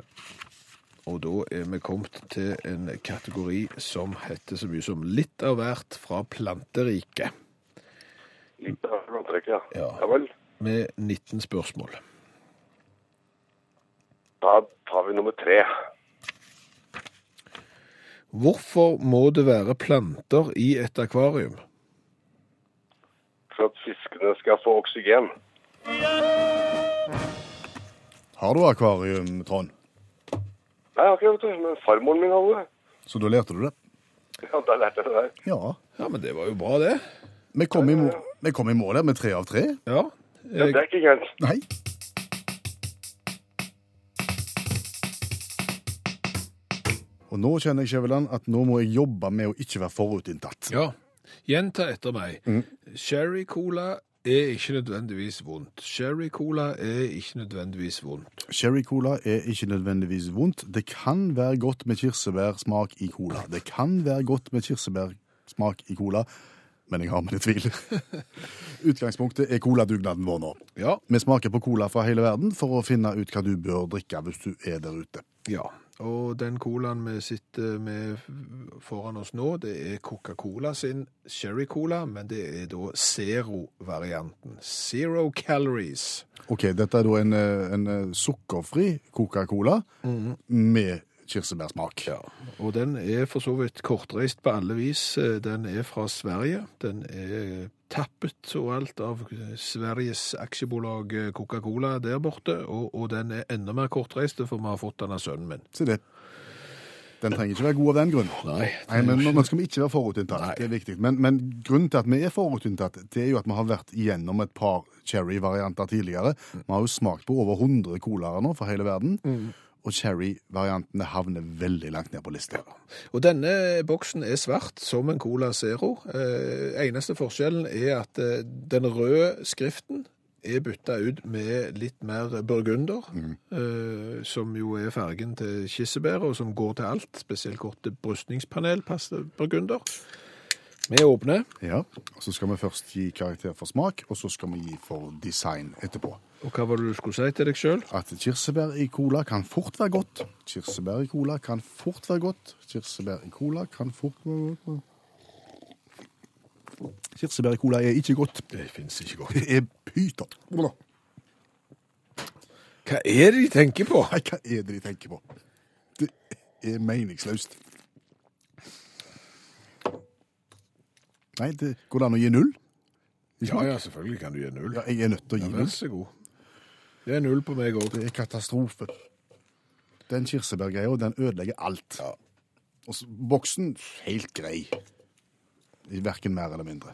Og da er vi kommet til en kategori som heter så mye som litt av hvert fra planteriket. Litt av planttrekket, ja. Ja. ja vel. Med 19 spørsmål. Da tar vi nummer tre. Hvorfor må det være planter i et akvarium? For at fiskene skal få oksygen. Har du akvarium, Trond? Nei, jeg har ikke det, men farmoren min hadde det. Så da lærte du det? Ja, da lærte jeg det der. Ja. Ja, men det var jo bra, det. Vi kom i, må vi kom i mål her med tre av tre. Ja. Ja, det er ikke gærent. Nei. Og nå kjenner jeg, Skjæveland, at nå må jeg jobbe med å ikke være forutinntatt. ja. Gjenta etter meg. Sherry cola er ikke nødvendigvis vondt. Sherry cola er ikke nødvendigvis vondt. Sherry cola er ikke nødvendigvis vondt. Det kan være godt med kirsebærsmak i cola. Det kan være godt med kirsebærsmak i cola, men jeg har mine tvil. Utgangspunktet er coladugnaden vår nå. Ja. Vi smaker på cola fra hele verden for å finne ut hva du bør drikke hvis du er der ute. Ja, og den colaen vi sitter med foran oss nå, det er Coca-Cola sin Sherry Cola, men det er da Zero-varianten. Zero calories. Ok, dette er da en, eh, en eh, sukkerfri Coca-Cola med kirsebærsmak. Ja, og den er for så vidt kortreist på alle vis. Den er fra Sverige. Den er tappet og alt av Sveriges aksjebolag Coca-Cola der borte, og, og den er enda mer kortreist, for vi har fått den av sønnen min. Se det. Den trenger ikke være god av den grunn. Nei, Nei, men Nå skal vi ikke være forutinntatt. Nei. Det er viktig. Men, men grunnen til at vi er forutinntatt, det er jo at vi har vært igjennom et par cherry-varianter tidligere. Vi har jo smakt på over 100 colaer nå fra hele verden. Og cherry-variantene havner veldig langt ned på lista. Og denne boksen er svart, som en Cola Zero. Eh, eneste forskjellen er at eh, den røde skriften er bytta ut med litt mer burgunder, eh, som jo er fargen til kirsebæret, og som går til alt, spesielt godt til brystningspanel, passer burgunder. Vi åpner, Ja, og Så skal vi først gi karakter for smak, og så skal vi gi for design etterpå. Og hva var det du skulle si til deg sjøl? At kirsebær i cola kan fort være godt. Kirsebær i cola kan fort være godt. Kirsebær i cola kan fort være godt. Kirsebær i cola er ikke godt. Det fins ikke godt. Det er pyton. Hva er det de tenker på? Nei, hva er det de tenker på? Det er meningsløst. Nei, det går det an å gi null? Ja, ja, selvfølgelig kan du gi null. Ja, jeg er nødt til å Ja, null. vær så god. Det er null på meg òg. Det er katastrofe. Den kirsebærgreia, den ødelegger alt. Og så, boksen, helt grei. Verken mer eller mindre.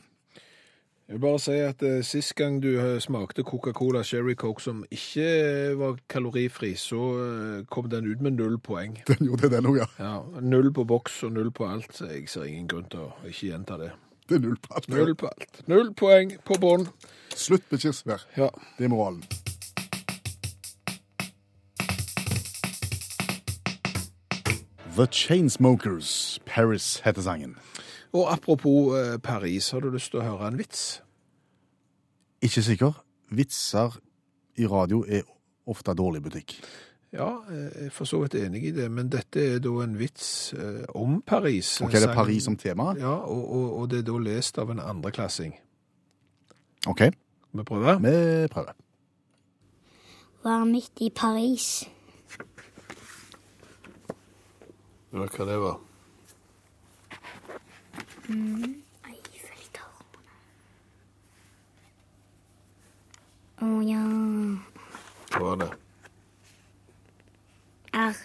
Jeg vil bare si at eh, sist gang du eh, smakte Coca-Cola Sherry Coke som ikke eh, var kalorifri, så eh, kom den ut med null poeng. Den gjorde det, den òg, ja. Ja, Null på boks og null på alt. så Jeg ser ingen grunn til å ikke gjenta det. Det er null på alt. Null på alt. Null poeng på bånn. Slutt med kirsebær. Ja. Det er moralen. The Chainsmokers, Paris heter sangen. Og apropos eh, Paris, har du lyst til å høre en vits? Ikke sikker. Vitser i radio er ofte dårlig butikk. Ja, eh, jeg er for så vidt enig i det, men dette er da en vits eh, om Paris. Ok, det er Paris som tema? Ja, og, og, og det er da lest av en andreklassing. OK, Vi prøver? vi prøver. Var midt i Paris. Ja, hva det var? Eiffeltårnet. Å ja Hva var det? R.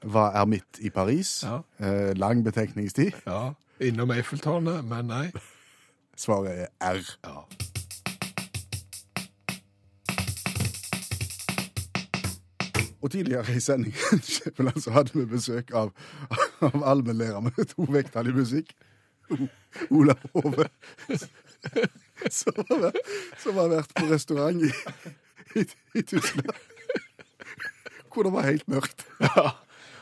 Hva er midt i Paris? Ja. Eh, lang betenkningstid. Ja, innom Eiffeltårnet, men nei. Svaret er R. Ja. Og tidligere i sendingen Skjæveland, så hadde vi besøk av, av allmennlærer med to vekttall i musikk. Ola Hove. Som som har vært på restaurant i, i, i Tyskland. Hvor det var helt mørkt. Ja.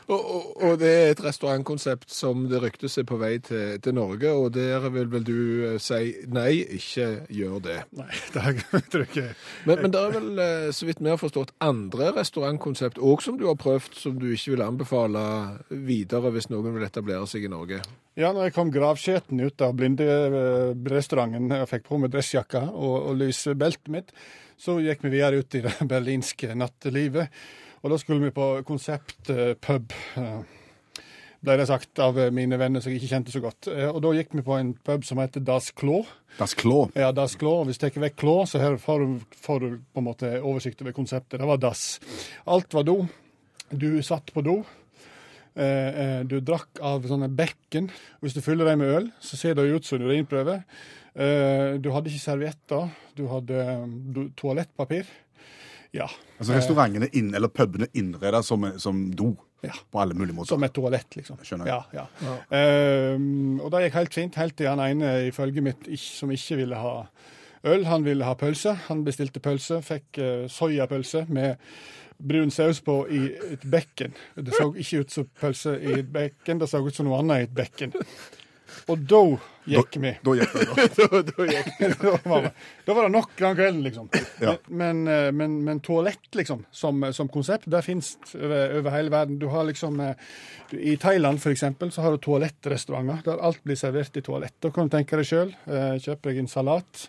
Og, og, og det er et restaurantkonsept som det ryktes er på vei til, til Norge, og der vil vel du eh, si nei, ikke gjør det. Nei, det tror jeg ikke. Men, men det er vel, eh, så vidt vi har forstått, andre restaurantkonsept òg som du har prøvd, som du ikke vil anbefale videre hvis noen vil etablere seg i Norge. Ja, når jeg kom gravskjeten ut av blinderestauranten og fikk på meg dressjakka og, og lysbeltet mitt, så gikk vi videre ut i det berlinske nattelivet. Og da skulle vi på konsept eh, eh, ble det sagt av eh, mine venner som jeg ikke kjente så godt. Og da gikk vi på en pub som heter Das Klo. Das Klo? Ja, Das Klo. Og hvis du tar vekk Klo, så her får du, får du på en måte oversikt over konseptet. Det var dass. Alt var do. Du satt på do. Eh, Du drakk av sånne bekken. Hvis du fyller dem med øl, så ser det ut som urinprøve. Eh, Du hadde ikke servietter. Du hadde du, toalettpapir. Ja. Altså restaurantene inn, eller pubene innreda som, som do. Ja. På alle mulige måter. Som et toalett, liksom. Skjønner. Ja, ja. Ehm, og det gikk helt fint, helt til han ene ifølge mitt som ikke ville ha øl. Han ville ha pølse. Han bestilte pølse, fikk uh, soyapølse med brun saus på i et bekken. Det så ikke ut som pølse i et bekken, det så ut som noe annet i et bekken. Og da gikk vi. Da gikk vi, da. da, da gikk da, var, da var det nok den kvelden, liksom. Ja. Men, eh, men, men toalett, liksom, som, som konsept, det fins over, over hele verden. Du har liksom eh, I Thailand, for eksempel, så har du toalettrestauranter der alt blir servert i toalett. Da kan du tenke deg sjøl. Kjøper deg en salat.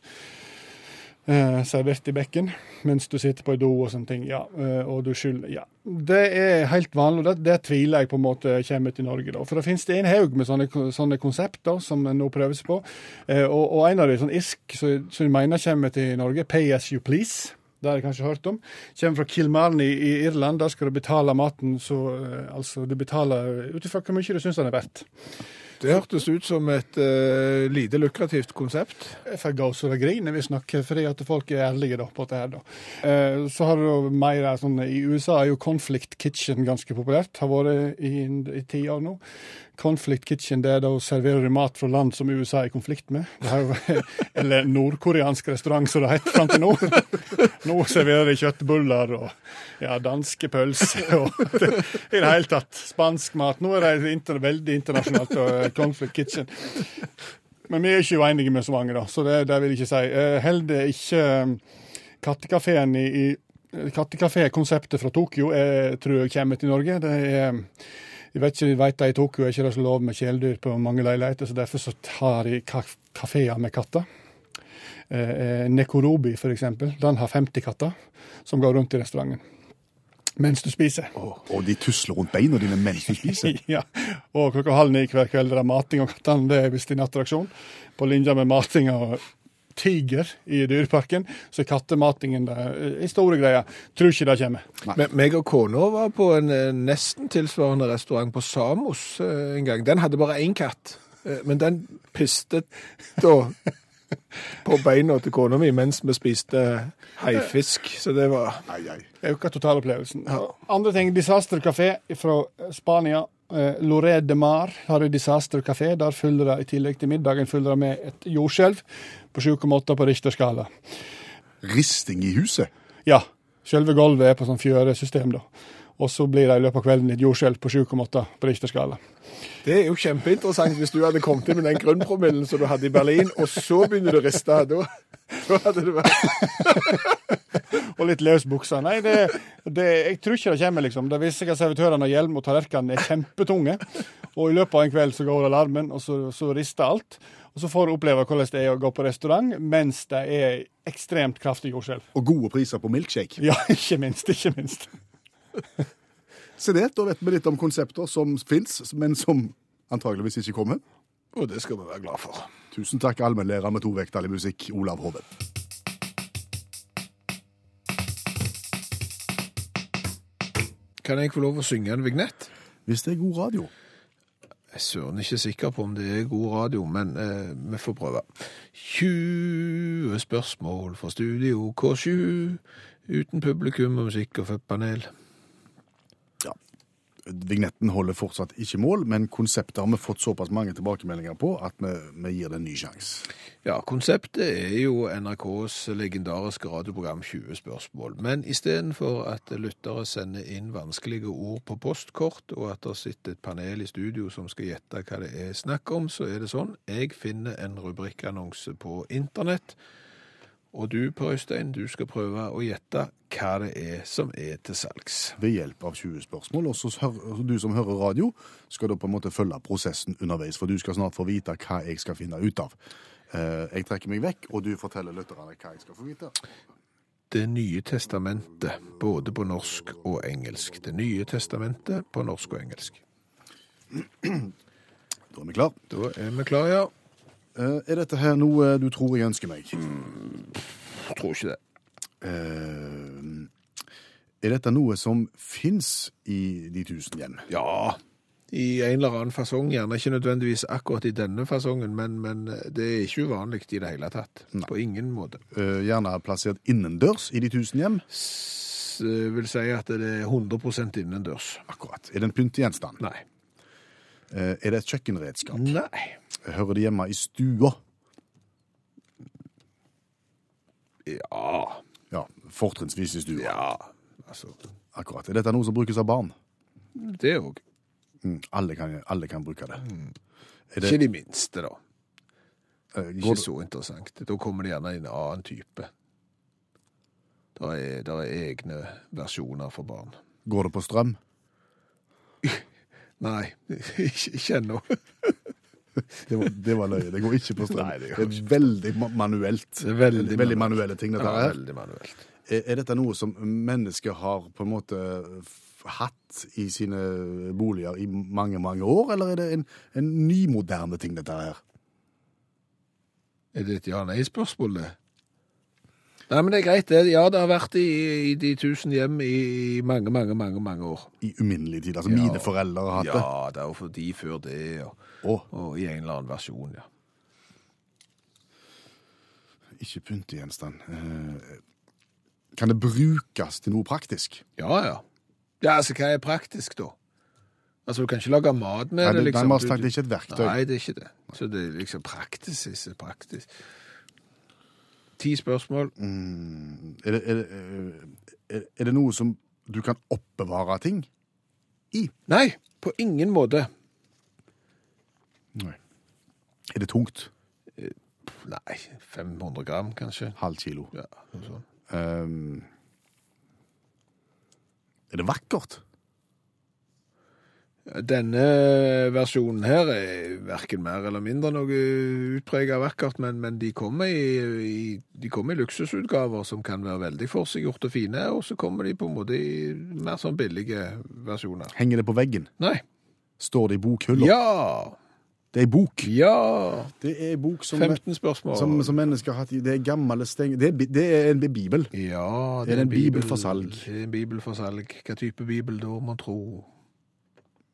Eh, servert i bekken mens du sitter på do og sånne ting. Ja, eh, og du skyller Ja. Det er helt vanlig, og det, det tviler jeg på en måte kommer til Norge. da. For det finnes det en haug med sånne, sånne konsepter som en nå prøver seg på. Eh, og, og en av de sånn irsk som jeg mener kommer til Norge, Pay as you please. Det har jeg kanskje hørt om. Kommer fra Kilmarny i Irland. Der skal du betale maten så eh, Altså, du betaler ut ifra hvor mye du syns den er verdt. Det hørtes ut som et uh, lite lukrativt konsept. Jeg får gåsehud og griner visstnok, fordi at folk er ærlige da, på dette da. Uh, så har du mer sånn I USA er jo Conflict Kitchen ganske populært. Har vært i, i ti år nå. Conflict Kitchen det er da serverer du mat fra land som USA er i konflikt med. Jo, eller nordkoreansk restaurant, som det heter fram til nå. Nå serverer de kjøttbuller og ja, danske pølser og det, i det hele tatt spansk mat. Nå er det inter, veldig internasjonalt. og Conflict Kitchen. Men vi er ikke uenige med så mange, da, så det, det vil jeg ikke si. Eh, Heller ikke eh, Kattekafeen i, i Kattekafé-konseptet fra Tokyo er, tror jeg kommer til Norge. Det er jeg vet ikke, jeg vet det I Tokyo er ikke det så lov med kjæledyr på mange leiligheter, så derfor så tar de ka kafeer med katter. Eh, eh, Nekorobi, eksempel, den har 50 katter som går rundt i restauranten mens du spiser. Og de tusler rundt beina dine mens du spiser. Ja, og klokka halv ni hver kveld er mating av kattene. Det er visst en attraksjon. På linje med mating av tiger i Dyreparken, så kattematingen er store greier. Tror ikke det kommer. Men meg og kona var på en eh, nesten tilsvarende restaurant på Samos eh, en gang. Den hadde bare én katt, eh, men den pistet da på beina til kona mi mens vi spiste haifisk. Så det var Øka totalopplevelsen. Andre ting. Disaster Café fra Spania. Eh, Loré de Mar har en Disaster Café. Der fyller det i tillegg til middagen fyller det med et jordskjelv på 7,8 på Richter-skala. Risting i huset. Ja, selve gulvet er på sånn fjøresystem, da. Og så blir det i løpet av kvelden et jordskjelv på 7,8 på Richter-skala. Det er jo kjempeinteressant hvis du hadde kommet inn med den grunnpromillen som du hadde i Berlin, og så begynner du å riste. Da, da hadde det vært Og litt løs buksa. Nei, det, det, jeg tror ikke det kommer, liksom. Det viser seg at servitørene har hjelm og tallerkenene er kjempetunge. Og i løpet av en kveld så går alarmen, og så, så rister alt. Og så får du oppleve hvordan det er å gå på restaurant mens det er ekstremt kraftig jordskjelv. Og gode priser på milkshake. Ja, ikke minst. Ikke minst. Se det, da vet vi litt om konsepter som fins, men som antageligvis ikke kommer. Og det skal vi være glad for. Tusen takk, allmennlærer med to vekttall i musikk, Olav Hoven. Kan jeg få lov å synge en vignett? Hvis det er god radio. Jeg er søren ikke sikker på om det er god radio, men eh, vi får prøve. 20 spørsmål fra Studio K7, uten publikum og musikk og panel. Vignetten holder fortsatt ikke mål, men konseptet har vi fått såpass mange tilbakemeldinger på at vi, vi gir det en ny sjanse. Ja, konseptet er jo NRKs legendariske radioprogram 20 spørsmål. Men istedenfor at lyttere sender inn vanskelige ord på postkort, og at det sitter et panel i studio som skal gjette hva det er snakk om, så er det sånn. Jeg finner en rubrikkannonse på internett. Og du, Per Øystein, du skal prøve å gjette hva det er som er til salgs. Ved hjelp av 20 spørsmål. Og du som hører radio, skal da på en måte følge prosessen underveis, for du skal snart få vite hva jeg skal finne ut av. Eh, Jeg trekker meg vekk, og du forteller lytterne hva jeg skal få vite. Det nye testamentet, både på norsk og engelsk. Det nye testamentet på norsk og engelsk. Da er vi klar. Da er vi klar, ja. Eh, Er dette her noe du tror jeg ønsker meg? Jeg tror ikke det. Eh, Er dette noe som fins i de tusen hjem? Ja, i en eller annen fasong. Gjerne ikke nødvendigvis akkurat i denne fasongen, men, men det er ikke uvanlig i det hele tatt. På ingen måte. Eh, Gjerne plassert innendørs i de tusen hjem? S vil si at det er 100% innendørs. Akkurat. Er det en pyntegjenstand? Nei. Eh, Er det et kjøkkenredskap? Nei. Hører det hjemme i stua? Ja. Ja, fortrinnsvis i stua. Ja. Altså, Akkurat. Er dette noe som brukes av barn? det òg. Mm, alle, kan, alle kan bruke det. Er det Ikke de minste, da. eh, går Ikke det, så interessant. Da kommer det gjerne en annen type. Det er, der er egne versjoner for barn. går det på strøm? Nei, ikke, ikke ennå. Det var, det var løye. Det går ikke på strøm. Nei, det det, er veldig manuelt. Det er veldig veldig manuelt. manuelle ting, dette Ja, her. veldig manuelt. Er, er dette noe som mennesker har på en måte hatt i sine boliger i mange, mange år, eller er det en, en nymoderne ting, dette her? Er det et ja-nei-spørsmål, det? Nei, men det er greit. Det, ja, det har vært i, i de tusen hjem i, mange, mange, mange mange år. I uminnelig tid. Altså Ja. mine foreldre har hatt det. Ja, det er jo for de før det, og, Å, og i en eller annen versjon, ja. ikke pyntegjenstand. Eh, kan det brukes til noe praktisk? Ja, ja. Ja, altså, hva er praktisk, da? Altså, du kan ikke lage mat med Nei, det, liksom. nei, det er ikke et verktøy. Nei, det er ikke det. Så det er liksom praktisk, praktisk. Ti spørsmål. Er det, er, det, er, er det noe som du kan oppbevare ting i? Nei, på ingen måte. Nei. Er det tungt? Nei, 500 gram, kanskje. Halv kilo. Ja, sånn. Um, er det vakkert? Denne versjonen her er hverken mer eller mindre noe utpreget vakkert, men, men de, kommer i, i, de kommer i luksusutgaver som kan være veldig forseggjort og fine, og så kommer de på en måte i mer sånn billige versjoner. Henger det på veggen? Nei. Står det i bokhylla? Ja! Det er ei bok. Ja! Det er ei bok som, 15 spørsmål. som, som mennesker har hatt i Det er gamle steng... Det er, det er en bibel. Ja, det Er det en bibel for salg? Det er en bibel for salg. Hva type bibel da, må tro?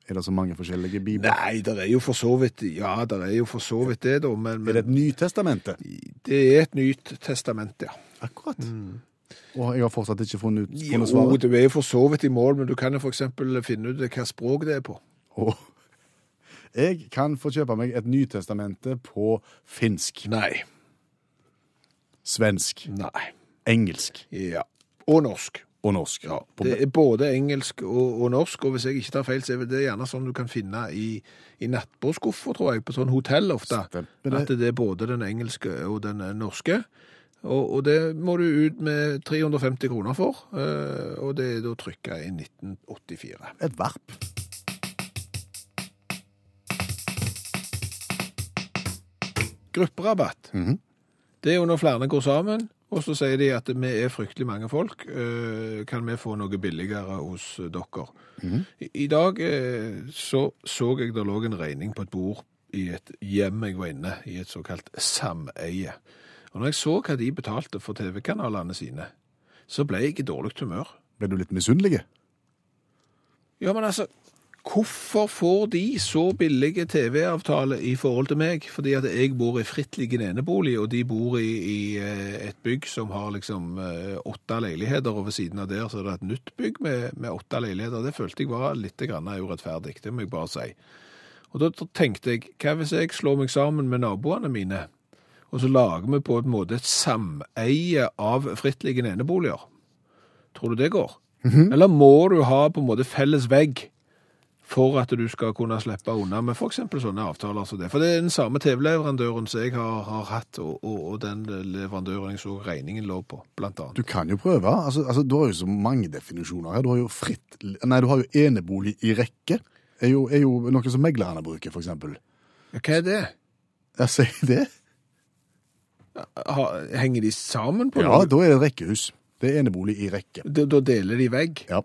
Er det så mange forskjellige bibler? Nei, det er jo for så vidt Ja, det er jo for så vidt det, da, men, Er det et nytestamentet? Nytestamente? det er et nytt testament, ja. Akkurat. Og jeg har fortsatt ikke funnet, ut- Jo, funnet svaret. du er jo for så vidt i mål, men du kan jo eksempel finne ut hva språk det er på. Oh. jeg kan få kjøpe meg et Nytestamente på finsk, Nei. svensk, Nei. engelsk Ja. Og norsk. Og norsk. Ja, det er både engelsk og, og norsk, og hvis jeg ikke tar feil, så er det gjerne sånn du kan finne i, i nattbordskuffer, tror jeg, på sånn hotell ofte. Stemmer. At det er både den engelske og den norske. Og, og det må du ut med 350 kroner for, eh, og det er da trykka i 1984. Et varp. Grupperabatt. Mhm. Det er jo når flere går sammen, og så sier de at vi er fryktelig mange folk. eh, Kan vi få noe billigere hos dere? I, I dag eh, så, så jeg det lå en regning på et bord i et hjem jeg var inne, i et såkalt sameie. Og når jeg så hva de betalte for TV-kanalene sine, så ble jeg i dårlig humør. Ble du litt misunnelig? Ja, men altså, Hvorfor får de så billige TV-avtale i forhold til meg? Fordi at jeg bor i frittliggende enebolig, og de bor i, i eh, et bygg som har liksom eh, åtte leiligheter, og ved siden av der så er det et nytt bygg med, med åtte leiligheter. Det følte jeg var litt urettferdig, det må jeg bare si. Og da tenkte jeg, hva hvis jeg slår meg sammen med naboene mine, og så lager vi på en måte et sameie av frittliggende eneboliger? Tror du det går? Eller må du ha på en måte felles vegg for at du skal kunne slippe unna med f.eks. sånne avtaler som det? For det er den samme TV-leverandøren som jeg har, har hatt, og, og, og den leverandøren jeg så regningen lå på, blant annet. Du kan jo prøve. Altså, altså, du har jo så mange definisjoner her. Du har jo fritt Nei, du har jo enebolig i rekke. Er jo, er jo noe som meglerne bruker. Ja, Hva er det? Jeg sier det. Henger de sammen på Ja, da er det et rekkehus. Det er enebolig i rekke. Da, da deler de vegg? Ja.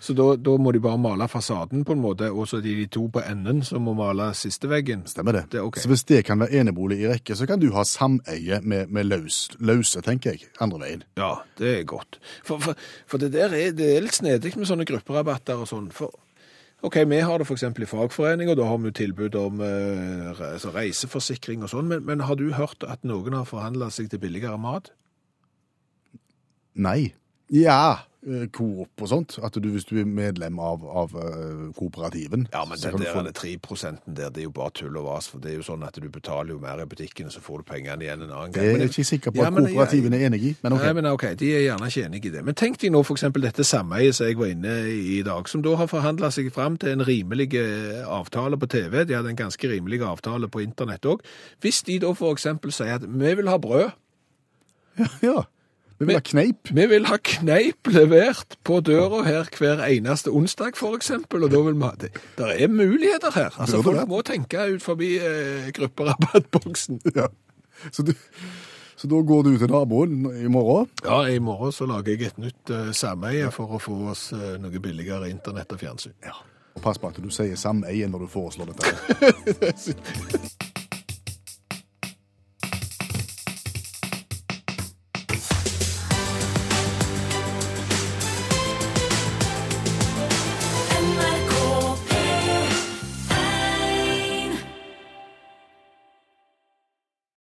Så da, da må de bare male fasaden på en måte, og så er de de to på enden som må male siste veggen? Stemmer det. Det okay. Så hvis det kan være enebolig i rekke, så kan du ha sameie med, med løs, løse, tenker jeg, andre veien. Ja, det er godt. For, for, for det der er, det er litt snedig med sånne grupperabatter og sånn. For, ok, vi har det eksempel i fagforening, og da har vi jo tilbud om eh, altså reiseforsikring og sånn, men, men har du hørt at noen har forhandlet seg til billigere mat? Nei. Ja, Coop og sånt. At du, hvis du er medlem av, av eh, kooperativen Ja, men det der få- er det 3 der, det er jo bare tull og vas, for det er jo sånn at du betaler jo mer i butikken, så får du pengene igjen en annen Det gang. er jeg ikke sikker på Ja, at kooperativene jeg... er enig i, men ok. Nei, men ok, de er gjerne ikke enige i det. Men tenk deg nå eksempel dette sameiet som jeg var inne i i dag, som da har forhandlet seg frem til en rimelig eh, avtale på TV. De hadde en ganske rimelig avtale på internett òg. Hvis de da eksempel sier at vi vil ha brød, Ja. Vi vil ha kneip. vi vil ha kneip levert på døra her hver eneste onsdag eksempel, og da vil vi ha det. Der er muligheter her. Altså, folk det. må tenke ut forbi eh, grupperabattboksen. Ja. Så, du, så da går du til naboen i morgen. Ja, i morgen så lager jeg et nytt uh, sameie for å få oss eh, noe billigere internett og fjernsyn. Ja, Og pass på at du sier sameie når du foreslår dette.